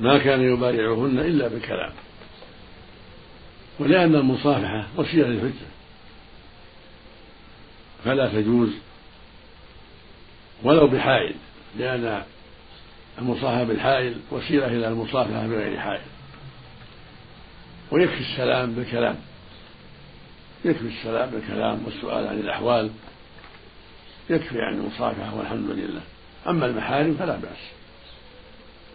ما كان يبايعهن إلا بكلام. ولأن المصافحة وسيلة للفتنة فلا تجوز ولو بحائل لأن المصافحة بالحائل وسيلة إلى المصافحة بغير حائل. ويكفي السلام بالكلام. يكفي السلام بالكلام والسؤال عن الأحوال. يكفي عن المصافحة والحمد لله. أما المحارم فلا بأس.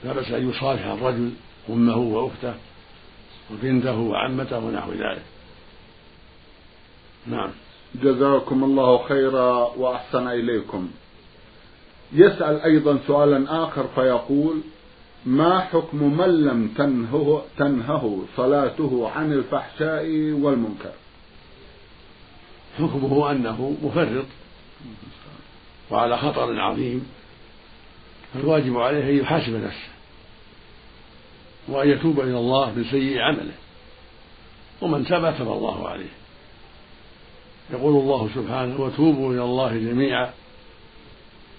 لا بأس أن يصافح الرجل أمه وأخته وبنته وعمته ونحو ذلك. نعم. جزاكم الله خيرا وأحسن إليكم. يسأل أيضا سؤالا آخر فيقول ما حكم من لم تنهه, تنهه صلاته عن الفحشاء والمنكر؟ حكمه أنه مفرط وعلى خطر عظيم. فالواجب عليه أن يحاسب نفسه وأن يتوب إلى الله من سيء عمله. ومن تاب تاب الله عليه. يقول الله سبحانه وتوبوا إلى الله جميعا.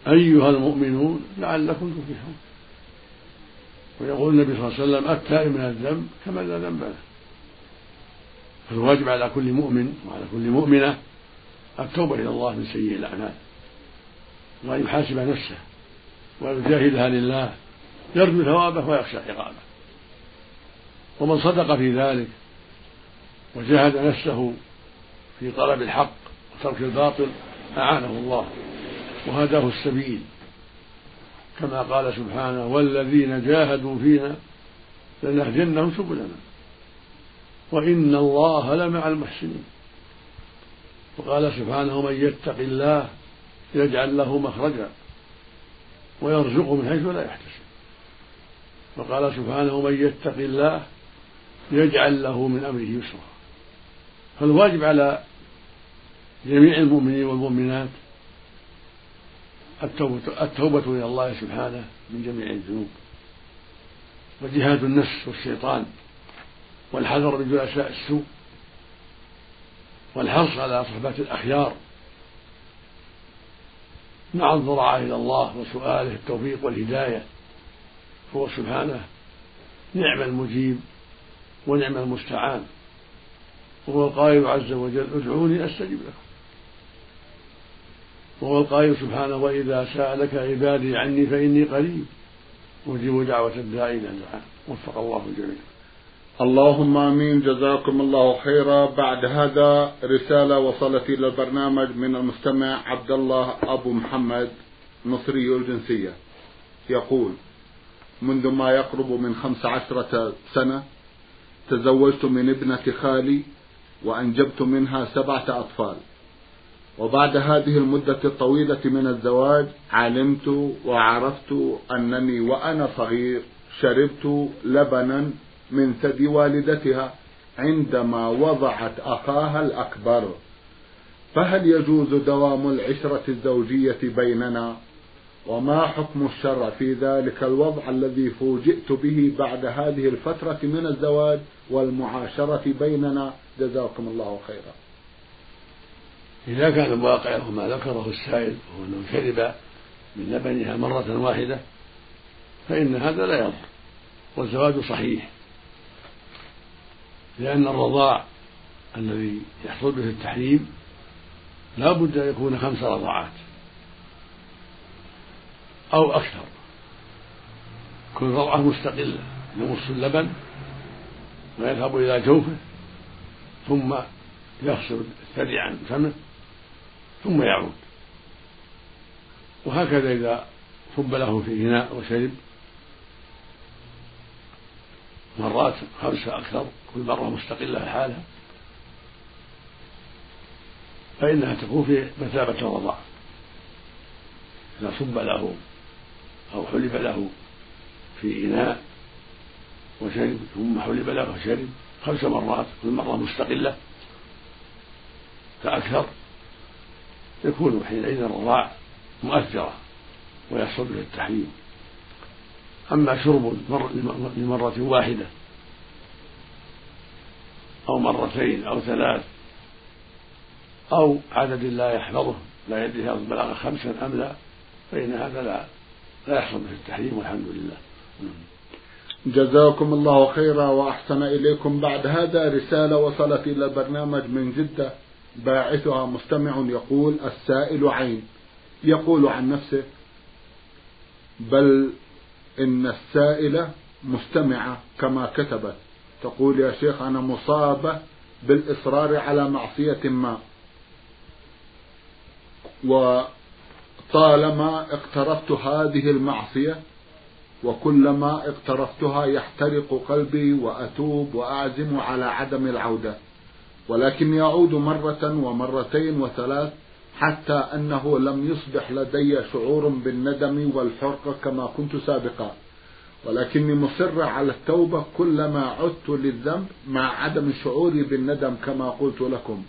أيها المؤمنون لعلكم تفلحون. ويقول النبي صلى الله عليه وسلم التائب من الذنب كمن لا ذنب له. فالواجب على كل مؤمن وعلى كل مؤمنة التوبة إلى الله من سيء الأعمال. وأن يحاسب نفسه. ويجاهدها لله يرجو ثوابه ويخشى عقابه. ومن صدق في ذلك وجاهد نفسه في طلب الحق وترك الباطل أعانه الله وهداه السبيل. كما قال سبحانه والذين جاهدوا فينا لنهدينهم سبلنا وإن الله لمع المحسنين. وقال سبحانه من يتق الله يجعل له مخرجا ويرزقه من حيث لا يحتسب. وقال سبحانه من يتق الله يجعل له من أمره يسرا. فالواجب على جميع المؤمنين والمؤمنات التوبة, التوبة إلى الله سبحانه من جميع الذنوب. وجهاد النفس والشيطان والحذر من جلساء السوء والحرص على صحبة الأخيار مع الضراعة إلى الله وسؤاله التوفيق والهداية هو سبحانه نعم المجيب ونعم المستعان وهو القائل عز وجل ادعوني أستجب لكم. وهو القائل سبحانه وإذا سألك عبادي عني فإني قريب أجيب دعوة الداعي الدعاء وفق الله الجميع. اللهم آمين. جزاكم الله خيرا. بعد هذا رسالة وصلت إلى البرنامج من المستمع عبد الله أبو محمد مصري الجنسية. يقول منذ ما يقرب من خمس عشرة سنة تزوجت من ابنة خالي وأنجبت منها سبعة أطفال. وبعد هذه المدة الطويلة من الزواج علمت وعرفت أنني وأنا صغير شربت لبنا من ثدي والدتها عندما وضعت أخاها الأكبر. فهل يجوز دوام العشرة الزوجية بيننا؟ وما حكم الشرع في ذلك الوضع الذي فوجئت به بعد هذه الفترة من الزواج والمعاشرة بيننا؟ جزاكم الله خيرا. إذا كان الواقع ما ذكره السائل وهو أنه شرب من لبنها مرة واحدة فإن هذا لا يضر والزواج صحيح. لأن الرضاع الذي يحصل به التحريم لا بد أن يكون خمس رضعات أو أكثر. كل رضعة مستقلة يمص اللبن ويذهب إلى جوفه ثم يفصل الثدي عن فمه ثم يعود. وهكذا إذا صب له في إناء وشرب مرات خمسة أكثر. كل مرة مستقلة حالها فإنها تكون في مثابة الرضاع إذا صب له أو حلب له في إناء وشرب ثم حلب له وشرب خمس مرات كل مرة مستقلة فأكثر يكون حينئذ الرضاع مؤثرة ويحصل به التحريم. أما شرب لمرة واحدة أو مرتين أو ثلاث أو عدد لا يحفظه لا يدري هل بلغ خمسا أم لا فإن هذا لا لا يحصل به التحريم والحمد لله. جزاكم الله خيرا وأحسن إليكم. بعد هذا رسالة وصلت إلى البرنامج من جدة باعثها مستمع يقول السائل عين. يقول عن نفسه بل إن السائلة مستمعة كما كتبت. تقول يا شيخ أنا مصابة بالإصرار على معصية ما. وطالما اقترفت هذه المعصية وكلما اقترفتها يحترق قلبي وأتوب وأعزم على عدم العودة. ولكن يعود مرة ومرتين وثلاث حتى أنه لم يصبح لدي شعور بالندم والحرقة كما كنت سابقا. ولكني مصر على التوبة كلما عدت للذنب مع عدم شعوري بالندم كما قلت لكم.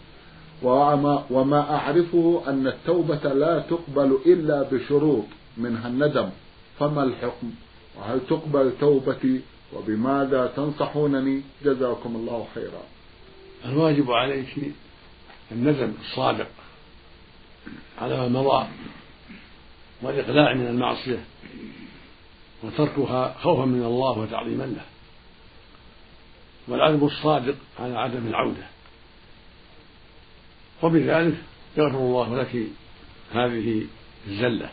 وما, وما أعرفه أن التوبة لا تقبل إلا بشروط منها الندم. فما الحكم؟ وهل تقبل توبتي؟ وبماذا تنصحونني؟ جزاكم الله خيرا. الواجب عليك الندم الصادق على ما مضى والإقلاع من المعصية. وتركها خوفا من الله وتعظيما له. والعزم الصادق على عدم العودة. وبذلك يغفر الله لك هذه الزلة.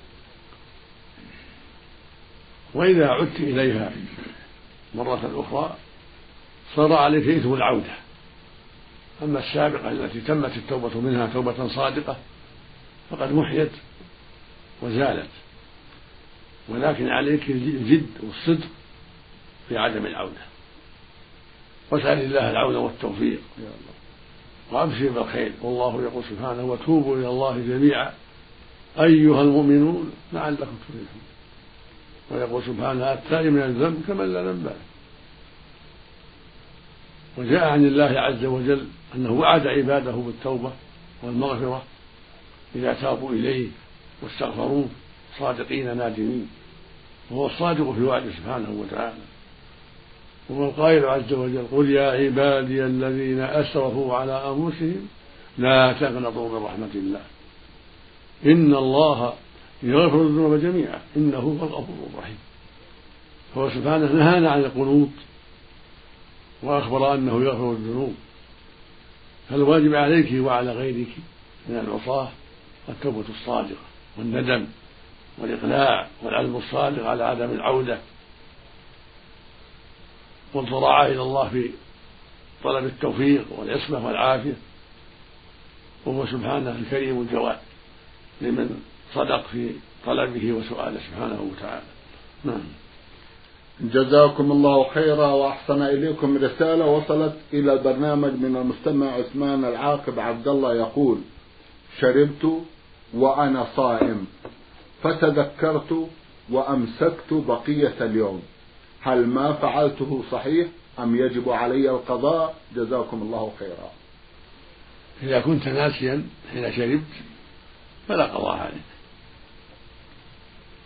وإذا عدت إليها مرة أخرى صار عليك إثم العودة. أما السابقة التي تمت التوبة منها توبة صادقة فقد محيت وزالت. ولكن عليك الجد والصدق في عدم العودة. واسأل الله العون والتوفيق. وأبشر بالخير. والله يقول سبحانه وتوبوا إلى الله جميعا. أيها المؤمنون لعلكم تفلحون. ويقول سبحانه التائب من الذنب كمن لا ذنب له. وجاء عن الله عز وجل أنه وعد عباده بالتوبة والمغفرة إذا تابوا إليه واستغفروه. صادقين نادمين. وهو الصادق في وعده سبحانه وتعالى. وهو القائل عز وجل قل يا عبادي الذين أسرفوا على أنفسهم لا تقنطوا من رحمة الله. إن الله يغفر الذنوب جميعا. إنه هو الغفور الرحيم. فهو سبحانه نهانا عن القنوط. وأخبر أنه يغفر الذنوب. فالواجب عليك وعلى غيرك من العصاة التوبة الصادقة والندم. والإقلاع والعزم الصادق على عدم العودة والضراعة إلى الله في طلب التوفيق والعصمة والعافية وهو سبحانه الكريم الجواد لمن صدق في طلبه وسؤاله سبحانه وتعالى. نعم. جزاكم الله خيرا وأحسن إليكم رسالة وصلت إلى البرنامج من المستمع عثمان العاقب عبد الله يقول شربت وأنا صائم. فتذكرت وأمسكت بقية اليوم. هل ما فعلته صحيح أم يجب علي القضاء؟ جزاكم الله خيرا. إذا كنت ناسيا حين شربت فلا قضاء عليك.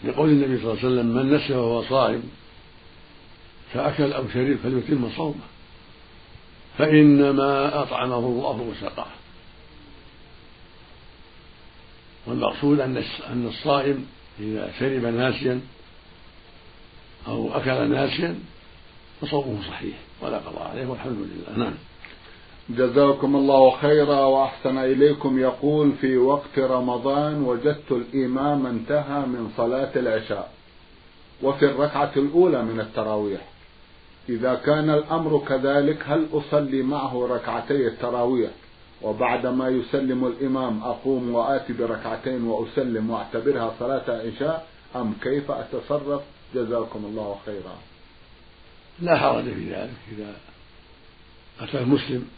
لقول النبي صلى الله عليه وسلم من نسي وهو صائم فأكل أو شرب فليتم صومه فإنما أطعمه الله وسقاه. والمقصود أن أن الصائم إذا شرب ناسيا أو أكل ناسيا فصومه صحيح ولا قضاء عليه والحمد لله. نعم. جزاكم الله خيرا وأحسن إليكم. يقول في وقت رمضان وجدت الإمام انتهى من صلاة العشاء وفي الركعة الأولى من التراويح. إذا كان الأمر كذلك هل أصلي معه ركعتي التراويح؟ وبعدما يسلم الإمام أقوم وآتي بركعتين وأسلم وأعتبرها صلاة عشاء أم كيف أتصرف؟ جزاكم الله خيرا. لا حرج في ذلك. إذا أتى المسلم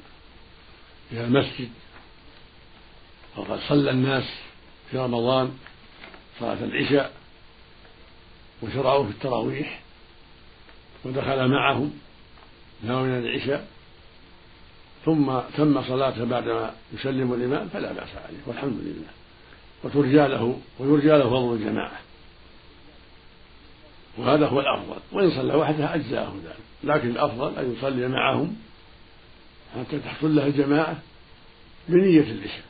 إلى المسجد وقد صلى الناس في رمضان صلاة العشاء وشرعوا في التراويح ودخل معهم نوى العشاء ثم تم صلاته بعدما يسلم الإمام فلا بأس عليه والحمد لله. وترجى له ويرجى له فضل الجماعة. وهذا هو الأفضل. وإن صلى وحده أجزاه ذلك. لكن الأفضل أن يصلي معهم حتى تحصل له الجماعة بنية العشاء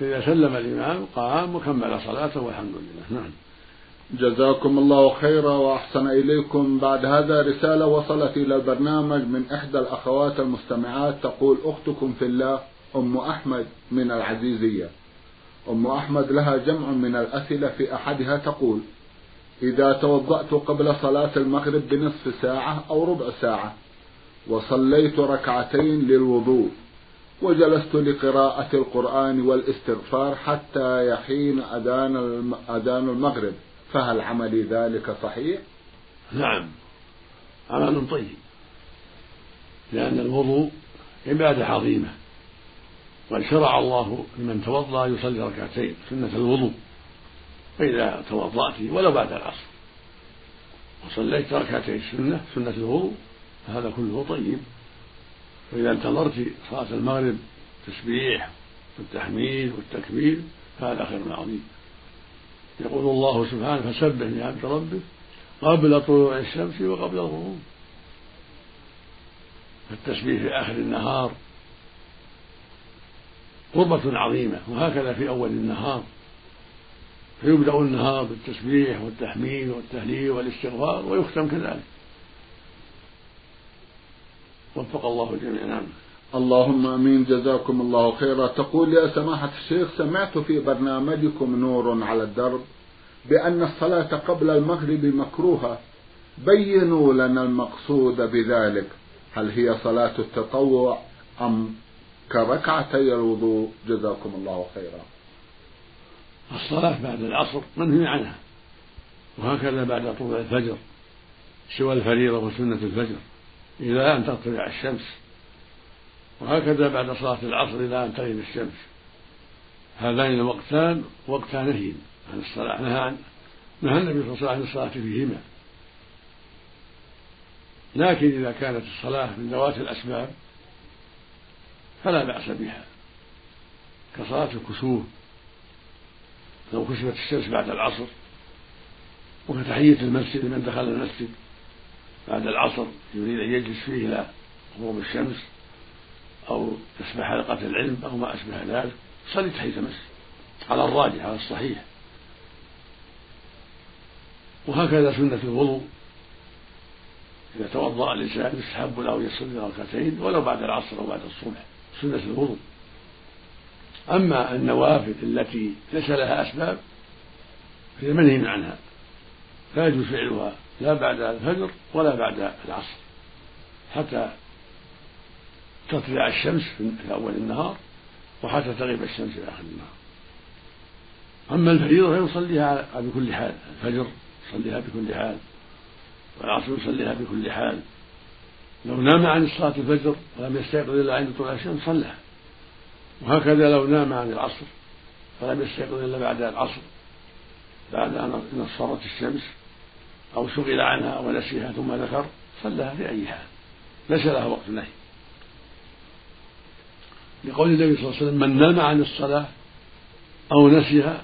فإذا سلم الإمام قام وكمل صلاته والحمد لله. نعم. جزاكم الله خيرا وأحسن إليكم. بعد هذا رسالة وصلت إلى البرنامج من إحدى الأخوات المستمعات. تقول أختكم في الله أم أحمد من العزيزية. أم أحمد لها جمع من الأسئلة في أحدها تقول إذا توضأت قبل صلاة المغرب بنصف ساعة أو ربع ساعة وصليت ركعتين للوضوء وجلست لقراءة القرآن والاستغفار حتى يحين أذان أذان المغرب. فهل عملي ذلك صحيح؟ نعم. عمل طيب. لأن الوضوء عبادة عظيمة. وقد شرع الله لمن توضأ يصلي ركعتين سنة الوضوء. فإذا توضأت ولو بعد العصر. وصليت ركعتين السنة سنة الوضوء فهذا كله طيب. وإذا انتظرت صلاة المغرب تسبيح والتحميد والتكبير فهذا خير عظيم. يقول الله سبحانه فسبح بحمد ربك قبل طلوع الشمس وقبل الغروب. فالتسبيح في آخر النهار قربة عظيمة وهكذا في أول النهار. فيبدأ النهار بالتسبيح والتحميد والتهليل والاستغفار ويختم كذلك. وفق الله الجميع نعم اللهم آمين. جزاكم الله خيرا. تقول يا سماحة الشيخ سمعت في برنامجكم نور على الدرب بأن الصلاة قبل المغرب مكروهة. بينوا لنا المقصود بذلك. هل هي صلاة التطوع أم كركعتي الوضوء؟ جزاكم الله خيرا. الصلاة بعد العصر منهي عنها وهكذا بعد طلوع الفجر سوى الفريضة وسنة الفجر إلى أن تطلع الشمس. وهكذا بعد صلاة العصر إلى أن تغيب الشمس. هذان الوقتان وقتا نهي عن الصلاة نهى عن نهى النبي صلى الله عليه وسلم عن الصلاة فيهما لكن إذا كانت الصلاة من ذوات الأسباب فلا بأس بها. كصلاة الكسوف. لو كسفت الشمس بعد العصر وكتحية المسجد لمن دخل المسجد بعد العصر يريد أن يجلس فيه إلى غروب الشمس. أو يسمع حلقة العلم أو ما أشبه ذلك صلي تحية المسجد على الراجح على الصحيح. وهكذا سنة الوضوء. إذا توضأ الإنسان يستحب له يصلي ركعتين ولو بعد العصر أو بعد الصبح. سنة الوضوء. أما النوافل التي ليس لها أسباب فهي منهي عنها. لا يجوز فعلها لا بعد الفجر ولا بعد العصر. حتى تطلع الشمس في أول النهار وحتى تغيب الشمس في آخر النهار. أما الفريضة فيصليها بكل حال. الفجر يصليها بكل حال. والعصر يصليها بكل حال. لو نام عن صلاة الفجر ولم يستيقظ إلا عند طلوع الشمس صلى وهكذا لو نام عن العصر فلم يستيقظ إلا بعد العصر بعد أن نصرت الشمس أو شغل عنها ونسيها ثم ذكر صلىها في أي حال. ليس لها وقت نهي. لقول النبي صلى الله عليه وسلم من نام عن الصلاة أو نسيها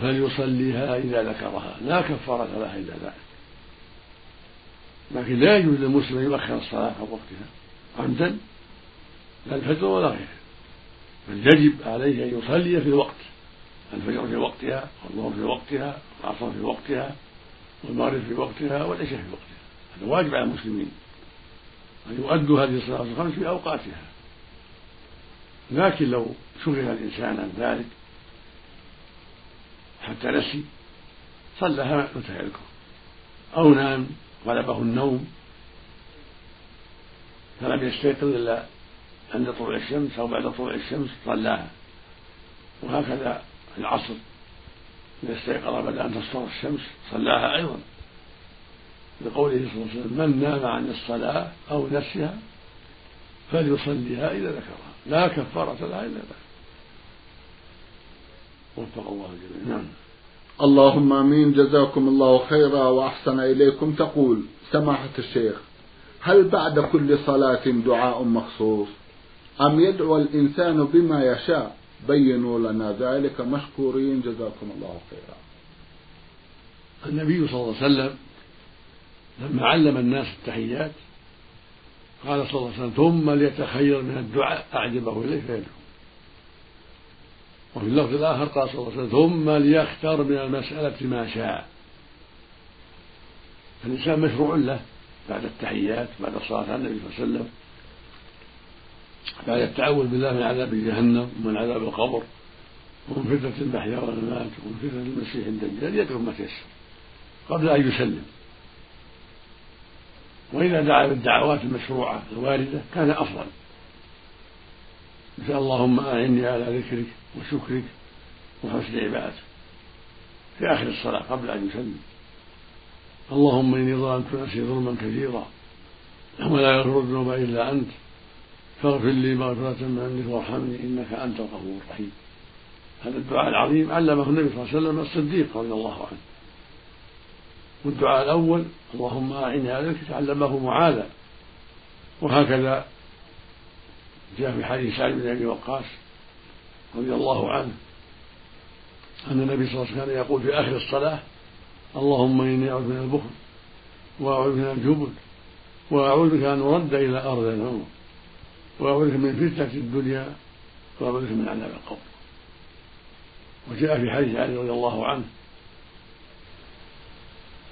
فليصليها إذا ذكرها. لا كفارة لها إلا ذلك. لكن لا يجوز للمسلم أن يؤخر الصلاة عن وقتها عمدا لا الفجر ولا غيره. بل يجب عليه أن يصلي في الوقت الفجر في وقتها والظهر في وقتها والعصر في وقتها والمغرب في وقتها والعشاء في وقتها. هذا واجب على المسلمين أن يؤدوا هذه الصلاة الخمس في أوقاتها. لكن لو شغل الإنسان عن ذلك حتى نسي صلىها متى أو نام غلبه النوم. فلم يستيقظ إلا عند طلوع الشمس أو بعد طلوع الشمس صلاها وهكذا العصر. إذا استيقظ بعد أن تصفر الشمس صلاها أيضا. لقوله صلى الله عليه وسلم من نام عن الصلاة أو نسيها فليصليها إذا ذكرها. لا كفارة لها إلا ذلك وفق الله الجميع نعم. اللهم آمين. جزاكم الله خيرا وأحسن إليكم. تقول سماحة الشيخ هل بعد كل صلاة دعاء مخصوص؟ أم يدعو الإنسان بما يشاء؟ بينوا لنا ذلك. مشكورين. جزاكم الله خيرا. النبي صلى الله عليه وسلم لما علم الناس التحيات قال صلى الله عليه وسلم ثم ليتخير من الدعاء أعجبه إليه فيدعو. وفي اللفظ الآخر قال صلى الله عليه وسلم ثم ليختار من المسألة ما شاء. فالإنسان مشروع له بعد التحيات بعد الصلاة على النبي صلى الله عليه وسلم بعد التعوذ بالله من عذاب جهنم ومن عذاب القبر ومن فتنة المحيا والممات ومن فتنة المسيح الدجال يدعو ما تيسر قبل أن يسلم. وإذا دعا بالدعوات المشروعة الواردة كان أفضل. مثل اللهم أعني على ذكرك وشكرك وحسن عبادتك. في آخر الصلاة قبل أن يسلم. اللهم إني ظلمت نفسي ظلما كثيرا. ولا يغفر الذنوب إلا أنت. فاغفر لي مغفرة من عندك وارحمني إنك أنت الغفور الرحيم. هذا الدعاء العظيم علمه النبي صلى الله عليه وسلم الصديق رضي الله عنه. والدعاء الأول اللهم أعني على ذكرك علمه معاذا. وهكذا جاء في حديث سعد بن أبي وقاص رضي الله عنه أن النبي صلى الله عليه وسلم كان يقول في آخر الصلاة اللهم إني أعوذ من البخل وأعوذ من الجبن وأعوذ بك أن أرد إلى أرض العمر وأعوذ بك من فتنة الدنيا وأعوذ بك من عذاب القبر. وجاء في حديث علي رضي الله عنه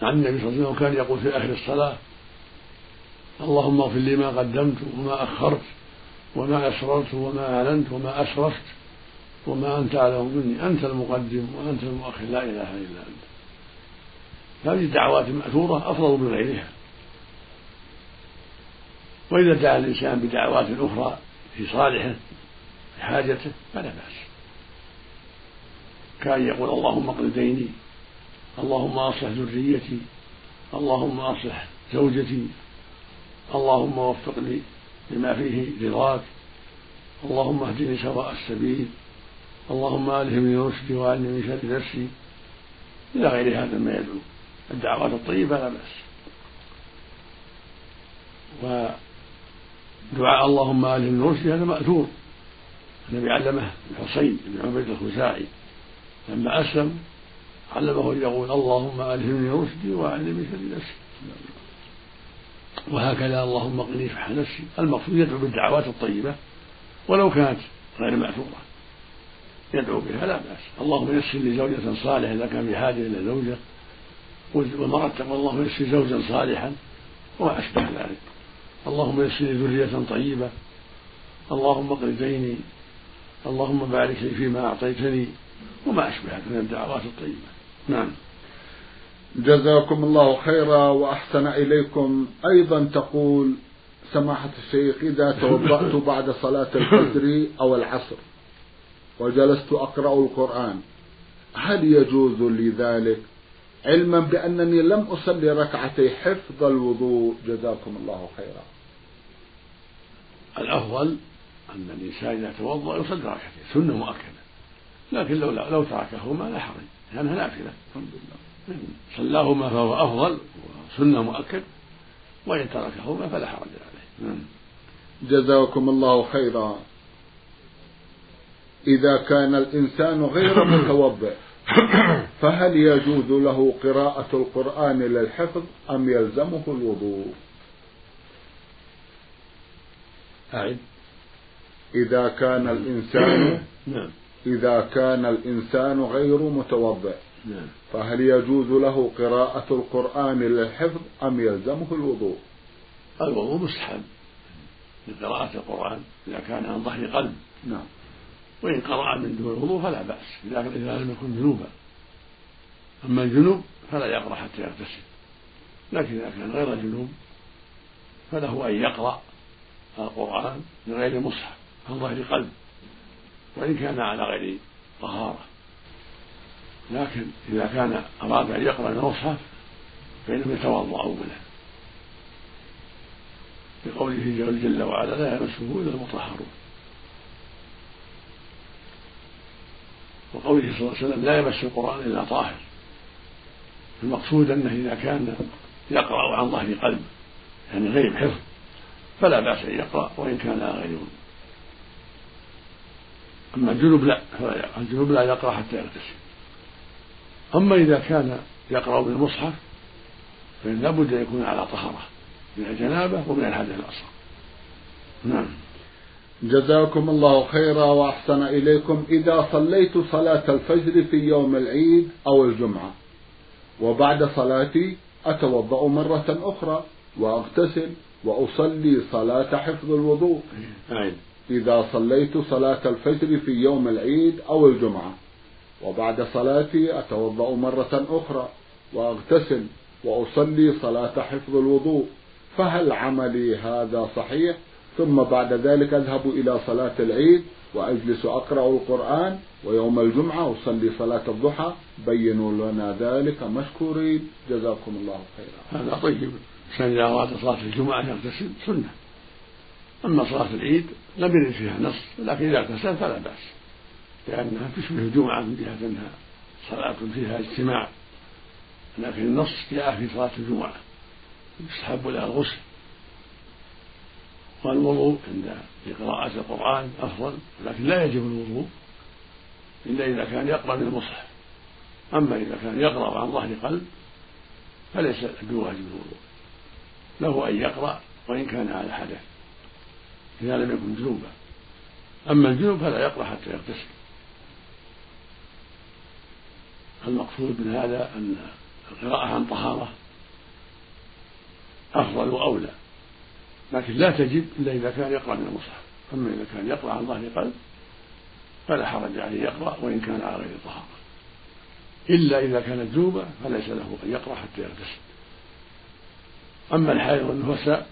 عن النبي صلى الله عليه وسلم كان يقول في آخر الصلاة اللهم اغفر لي ما قدمت وما أخرت وما أسررت وما أعلنت وما أسرفت وما أنت أعلم مني أنت المقدم وأنت المؤخر لا إله إلا أنت. هذه الدعوات المأثورة أفضل من غيرها. وإذا دعا الإنسان بدعوات أخرى في صالحه في حاجته فلا بأس. كان يقول اللهم اقض ديني اللهم أصلح ذريتي اللهم أصلح زوجتي اللهم وفقني لما فيه رضاك اللهم اهدني سواء السبيل اللهم ألهمني رشدي وأعني من شر نفسي. إلى غير هذا ما يدعو. الدعوات الطيبة لا بأس. ودعاء اللهم ألهمني رشدي هذا مأثور. النبي علمه الحصين بن عبيد الخزاعي لما أسلم علمه أن يقول اللهم ألهمني رشدي من شر نفسي وهكذا اللهم قني فح نفسي. المقصود يدعو بالدعوات الطيبة ولو كانت غير مأثورة يدعو بها لا بأس. اللهم يسر لي زوجة صالحة إذا كان بحاجة إلى زوجة. ومرة تقول اللهم يسر زوجا صالحا وما أشبه ذلك. اللهم يسر لي ذرية طيبة. اللهم اقض ديني. اللهم بارك لي فيما أعطيتني وما أشبه من الدعوات الطيبة. نعم. جزاكم الله خيرا وأحسن إليكم. أيضا تقول سماحة الشيخ إذا توضأت بعد صلاة الفجر أو العصر وجلست أقرأ القرآن هل يجوز لي ذلك؟ علما بأنني لم أصلي ركعتي حفظ الوضوء. جزاكم الله خيرا. الأفضل أن الإنسان إذا توضأ يصلي ركعتين سنة مؤكدة لكن لو لو تركهما لا حرج. لأنها نافلة. الحمد لله. صلاهما فهو أفضل وسنة مؤكد وإن تركهما فلا حرج عليه. نعم. جزاكم الله خيرا. إذا كان الإنسان غير متوضئ فهل يجوز له قراءة القرآن للحفظ أم يلزمه الوضوء؟ أعد. إذا كان الإنسان نعم. إذا كان الإنسان غير متوضئ نعم. فهل يجوز له قراءة القرآن للحفظ أم يلزمه الوضوء؟ الوضوء مستحب لقراءة القرآن إذا كان عن ظهر قلب. نعم. وإن قرأ من دون الوضوء فلا بأس إذا إذا لم يكن جنوبا. أما الجنوب فلا يقرأ حتى يغتسل. لكن إذا كان غير جنوب فله أن يقرأ القرآن من غير مصحف عن ظهر قلب. وإن كان على غير طهارة. لكن إذا كان أراد أن يقرأ المصحف فإنه يتوضأ أولا. بقوله جل وعلا لا يمسه إلا المطهرون. وقوله صلى الله عليه وسلم لا يمس القرآن إلا طاهر. المقصود أنه إذا كان يقرأ عن ظهر قلب يعني غير حفظ فلا بأس أن يقرأ وإن كان غير أما الجنوب لا الجنوب لا يقرأ حتى يغتسل. أما إذا كان يقرأ بالمصحف فإن لابد أن يكون على طهارة من الجنابة ومن الحدث الأصغر. نعم. جزاكم الله خيرا وأحسن إليكم. إذا صليت صلاة الفجر في يوم العيد أو الجمعة وبعد صلاتي أتوضأ مرة أخرى وأغتسل وأصلي صلاة حفظ الوضوء. إذا صليت صلاة الفجر في يوم العيد أو الجمعة. وبعد صلاتي أتوضأ مرة أخرى وأغتسل وأصلي صلاة حفظ الوضوء. فهل عملي هذا صحيح؟ ثم بعد ذلك أذهب إلى صلاة العيد وأجلس أقرأ القرآن ويوم الجمعة أصلي صلاة الضحى. بينوا لنا ذلك مشكورين. جزاكم الله خيرا. هذا طيب. إذا أراد صلاة الجمعة يغتسل. سنة. أما صلاة العيد لم يرد فيها نص لكن إذا اغتسل فلا بأس لأنها تشبه الجمعة من جهة أنها صلاة فيها اجتماع لكن النص جاء في صلاة الجمعة يستحب لها الغسل. والوضوء عند قراءة القرآن أفضل لكن لا يجب الوضوء إلا إذا كان يقرأ من المصحف. أما إذا كان يقرأ عن ظهر قلب فليس بواجب الوضوء له أن يقرأ وإن كان على حدث. إذا لم يكن جنوبا. أما الجنوب فلا يقرأ حتى يغتسل. المقصود من هذا أن القراءة عن طهارة أفضل وأولى. لكن لا تجب إلا إذا كان يقرأ من المصحف. أما إذا كان يقرأ عن ظهر قلب فلا حرج عليه يقرأ وإن كان على غير طهارة. إلا إذا كانت جنوبة فليس له أن يقرأ حتى يغتسل. أما الحائض والنفساء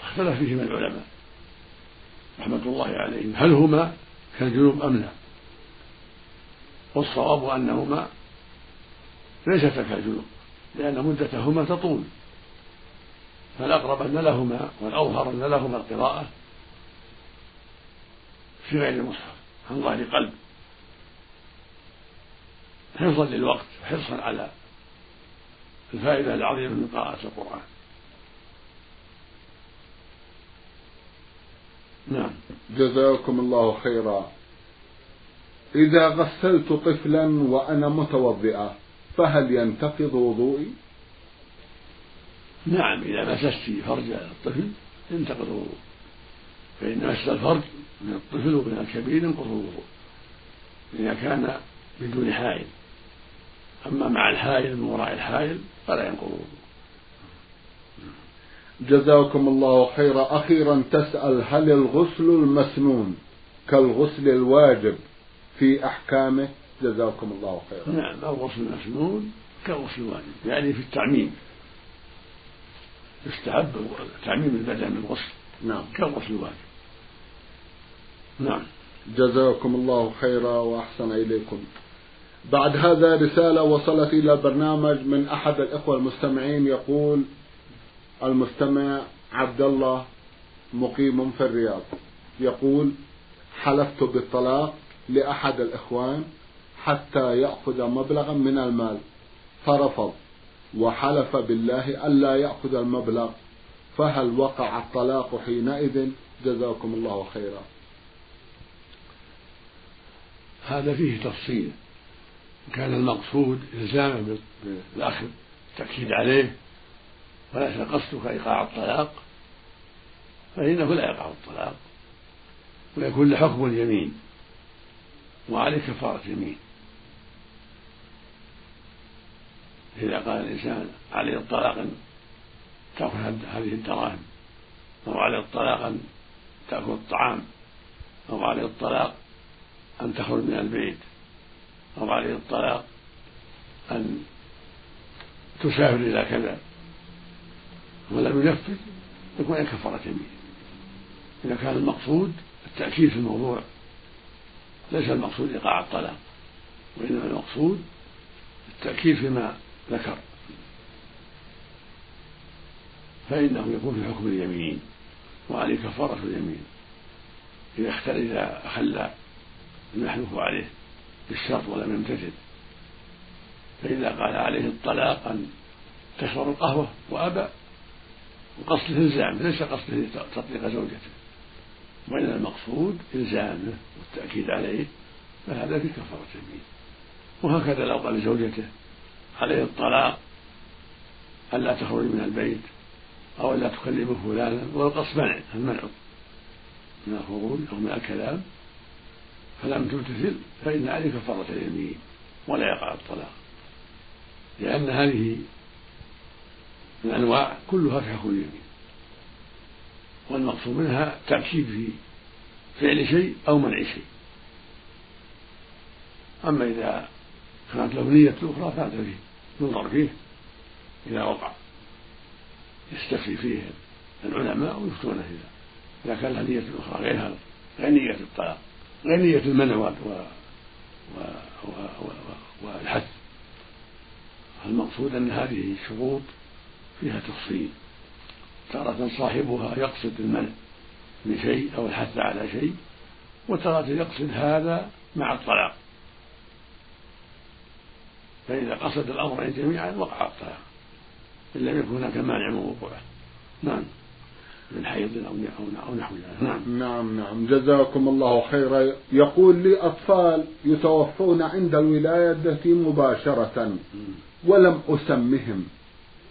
فاختلف فيهما العلماء. رحمة الله عليهم. هل هما كالجنوب أم لا؟ والصواب أنهما ليستا كالجنوب لأن مدتهما تطول. فالأقرب أن لهما والأظهر أن لهما القراءة في غير المصحف عن ظهر قلب. حفظا للوقت حرصا على الفائدة العظيمة من قراءة القرآن. نعم. جزاكم الله خيرا. إذا غسلت طفلا وأنا متوضئة فهل ينتقض وضوئي؟ نعم إذا مسست فرج الطفل ينتقض الوضوء فإن مس الفرج من الطفل ومن الكبير ينقض الوضوء إذا كان بدون حائل. أما مع الحائل من وراء الحائل فلا ينقض الوضوء جزاكم الله خيرا. أخيرا تسأل هل الغسل المسنون كالغسل الواجب في أحكامه؟ جزاكم الله خيرا. نعم الغسل المسنون كالغسل الواجب يعني في التعميم. يستحب تعميم البدن بالغسل. نعم. كالغسل الواجب. نعم. جزاكم الله خيرا وأحسن إليكم. بعد هذا رسالة وصلت إلى البرنامج من أحد الإخوة المستمعين يقول المستمع عبد الله مقيم في الرياض. يقول حلفت بالطلاق لأحد الإخوان حتى يأخذ مبلغا من المال فرفض وحلف بالله ألا يأخذ المبلغ فهل وقع الطلاق حينئذ؟ جزاكم الله خيرا. هذا فيه تفصيل. كان المقصود إلزامه بالأخذ التأكيد عليه وليس قصدك إيقاع الطلاق فإنه لا يقع الطلاق ويكون له حكم اليمين وعليه كفارة يمين إذا قال الإنسان عليه الطلاق أن تأخذ هذه الدراهم أو عليه الطلاق أن تأكل الطعام أو عليه الطلاق أن تخرج من البيت أو عليه الطلاق أن تسافر إلى كذا. ولم ينفذ يكون عن كفارة يمين إذا كان المقصود التأكيد في الموضوع ليس المقصود إيقاع الطلاق وإنما المقصود التأكيد فيما ذكر. فإنه يكون في حكم اليمين وعليه كفارة اليمين. إذا اختل إذا أخل المحلوف عليه بالشرط ولم يمتثل فإذا قال عليه الطلاق أن تشرب القهوة وأبى وقصد الإلزام ليس قصده تطليق زوجته. وإن المقصود إلزامه والتأكيد عليه فهذا في كفارة اليمين وهكذا لو قال لزوجته عليه الطلاق ألا تخرج من البيت أو ألا تكلم فلانا والقصد منع المنع. من الخروج أو من الكلام فلم تمتثل فإن عليك كفارة اليمين ولا يقع الطلاق. لأن هذه الأنواع كلها تحكم اليمين والمقصود منها تأكيد في فعل شيء أو منع شيء. أما إذا كانت له نية أخرى فهذا فيه ينظر فيه إذا وقع. يستفتي فيه العلماء ويفتون فيه. إذا كان له نية أخرى غير هذا غير نية الطلاق غير نية المنع. و... و... و... والحث. المقصود أن هذه الشروط فيها تفصيل. تارة صاحبها يقصد المنع من شيء أو الحث على شيء وتارة يقصد هذا مع الطلاق. فإذا قصد الأمرين جميعا وقع الطلاق. إن لم يكن هناك مانع من وقوعه. نعم. من حيض أو أو نحو ذلك. نعم. نعم نعم. جزاكم الله خيرا. يقول لي أطفال يتوفون عند الولادة مباشرة. ولم أسمهم.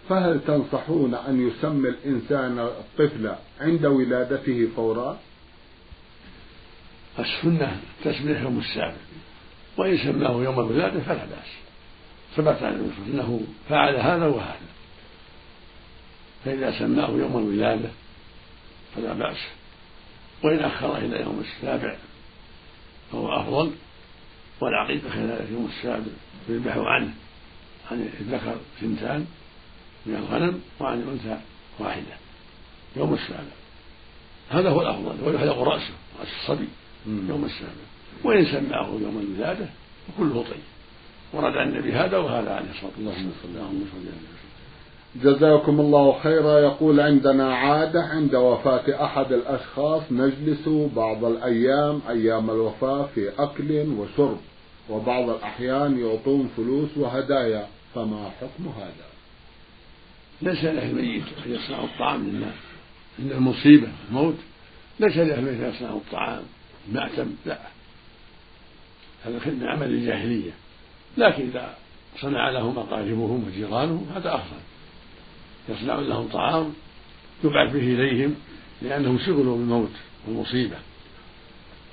فهل تنصحون أن يسمي الإنسان الطفل عند ولادته فورا؟ السنة تسميه يوم السابع وإن سماه يوم الولادة فلا بأس. ثبت عن أنه فعل هذا وهذا. فإذا سماه يوم الولادة فلا بأس. وإن أخر إلى يوم السابع فهو أفضل. والعقيقة كذلك يوم السابع يذبح عنه عن الذكر سنتان من الغنم وعن الأنثى واحدة. يوم السابع. هذا هو الأفضل ويحلق رأسه رأس الصبي يوم السابع. وإن سماه يوم الولادة فكله طيب. ورد عن النبي هذا وهذا عليه الصلاة والسلام. اللهم صل وسلم جزاكم الله خيرا. يقول عندنا عادة عند وفاة أحد الأشخاص نجلس بعض الأيام أيام الوفاة في أكل وشرب وبعض الأحيان يعطون فلوس وهدايا. فما حكم هذا؟ ليس له الميت أن يصنع الطعام للناس عند المصيبة الموت ليس له الميت أن يصنع الطعام مأتم لا. هذا من عمل الجاهلية. لكن إذا صنع لهم أقاربهم وجيرانهم هذا أفضل. يصنع لهم طعام يبعث به إليهم لأنهم شغلوا بالموت والمصيبة.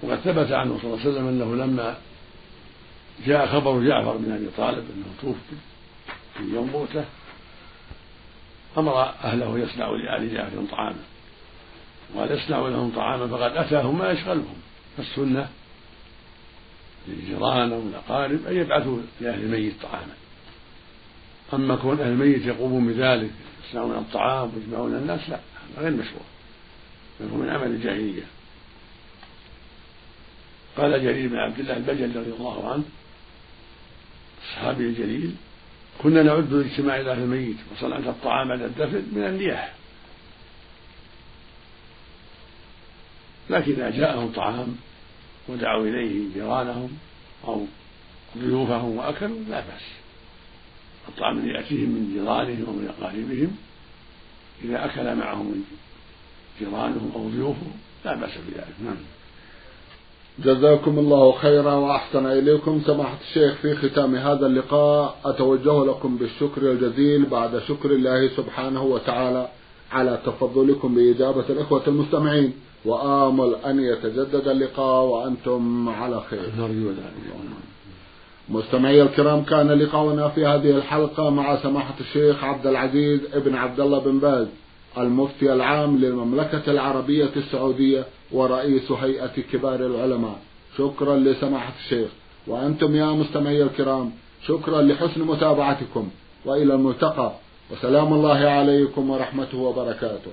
وقد ثبت عنه صلى الله عليه وسلم أنه لما جاء خبر جعفر بن أبي طالب أنه توفي في يوم موته أمر أهله يصنع لآل جعفر طعاما. وقال يصنع لهم طعاما فقد أتاهم ما يشغلهم. فالسنة للجيران أو الأقارب أن يبعثوا لأهل الميت طعاما. أما كون أهل الميت يقومون بذلك يصنعون الطعام ويجمعون الناس لا هذا غير مشروع. بل هو من عمل الجاهلية. قال جرير بن عبد الله البجلي رضي الله عنه الصحابي الجليل كنا نعد الاجتماع إلى أهل الميت وصنعة الطعام بعد الدفن من النياحة لكن إذا جاءهم طعام ودعوا إليه جيرانهم أو ضيوفهم وأكلوا لا بأس. الطعام الذي يأتيهم من جيرانهم أو من أقاربهم إذا أكل معهم جيرانهم أو ضيوفهم لا بأس بذلك. نعم. جزاكم الله خيرا وأحسن إليكم. سماحة الشيخ في ختام هذا اللقاء أتوجه لكم بالشكر الجزيل بعد شكر الله سبحانه وتعالى على تفضلكم بإجابة الإخوة المستمعين. وآمل أن يتجدد اللقاء وأنتم على خير. مستمعي الكرام كان لقاؤنا في هذه الحلقة مع سماحة الشيخ عبد العزيز ابن عبد الله بن باز. المفتي العام للمملكة العربية السعودية ورئيس هيئة كبار العلماء. شكرا لسماحة الشيخ. وأنتم يا مستمعي الكرام شكرا لحسن متابعتكم. وإلى الملتقى. وسلام الله عليكم ورحمته وبركاته.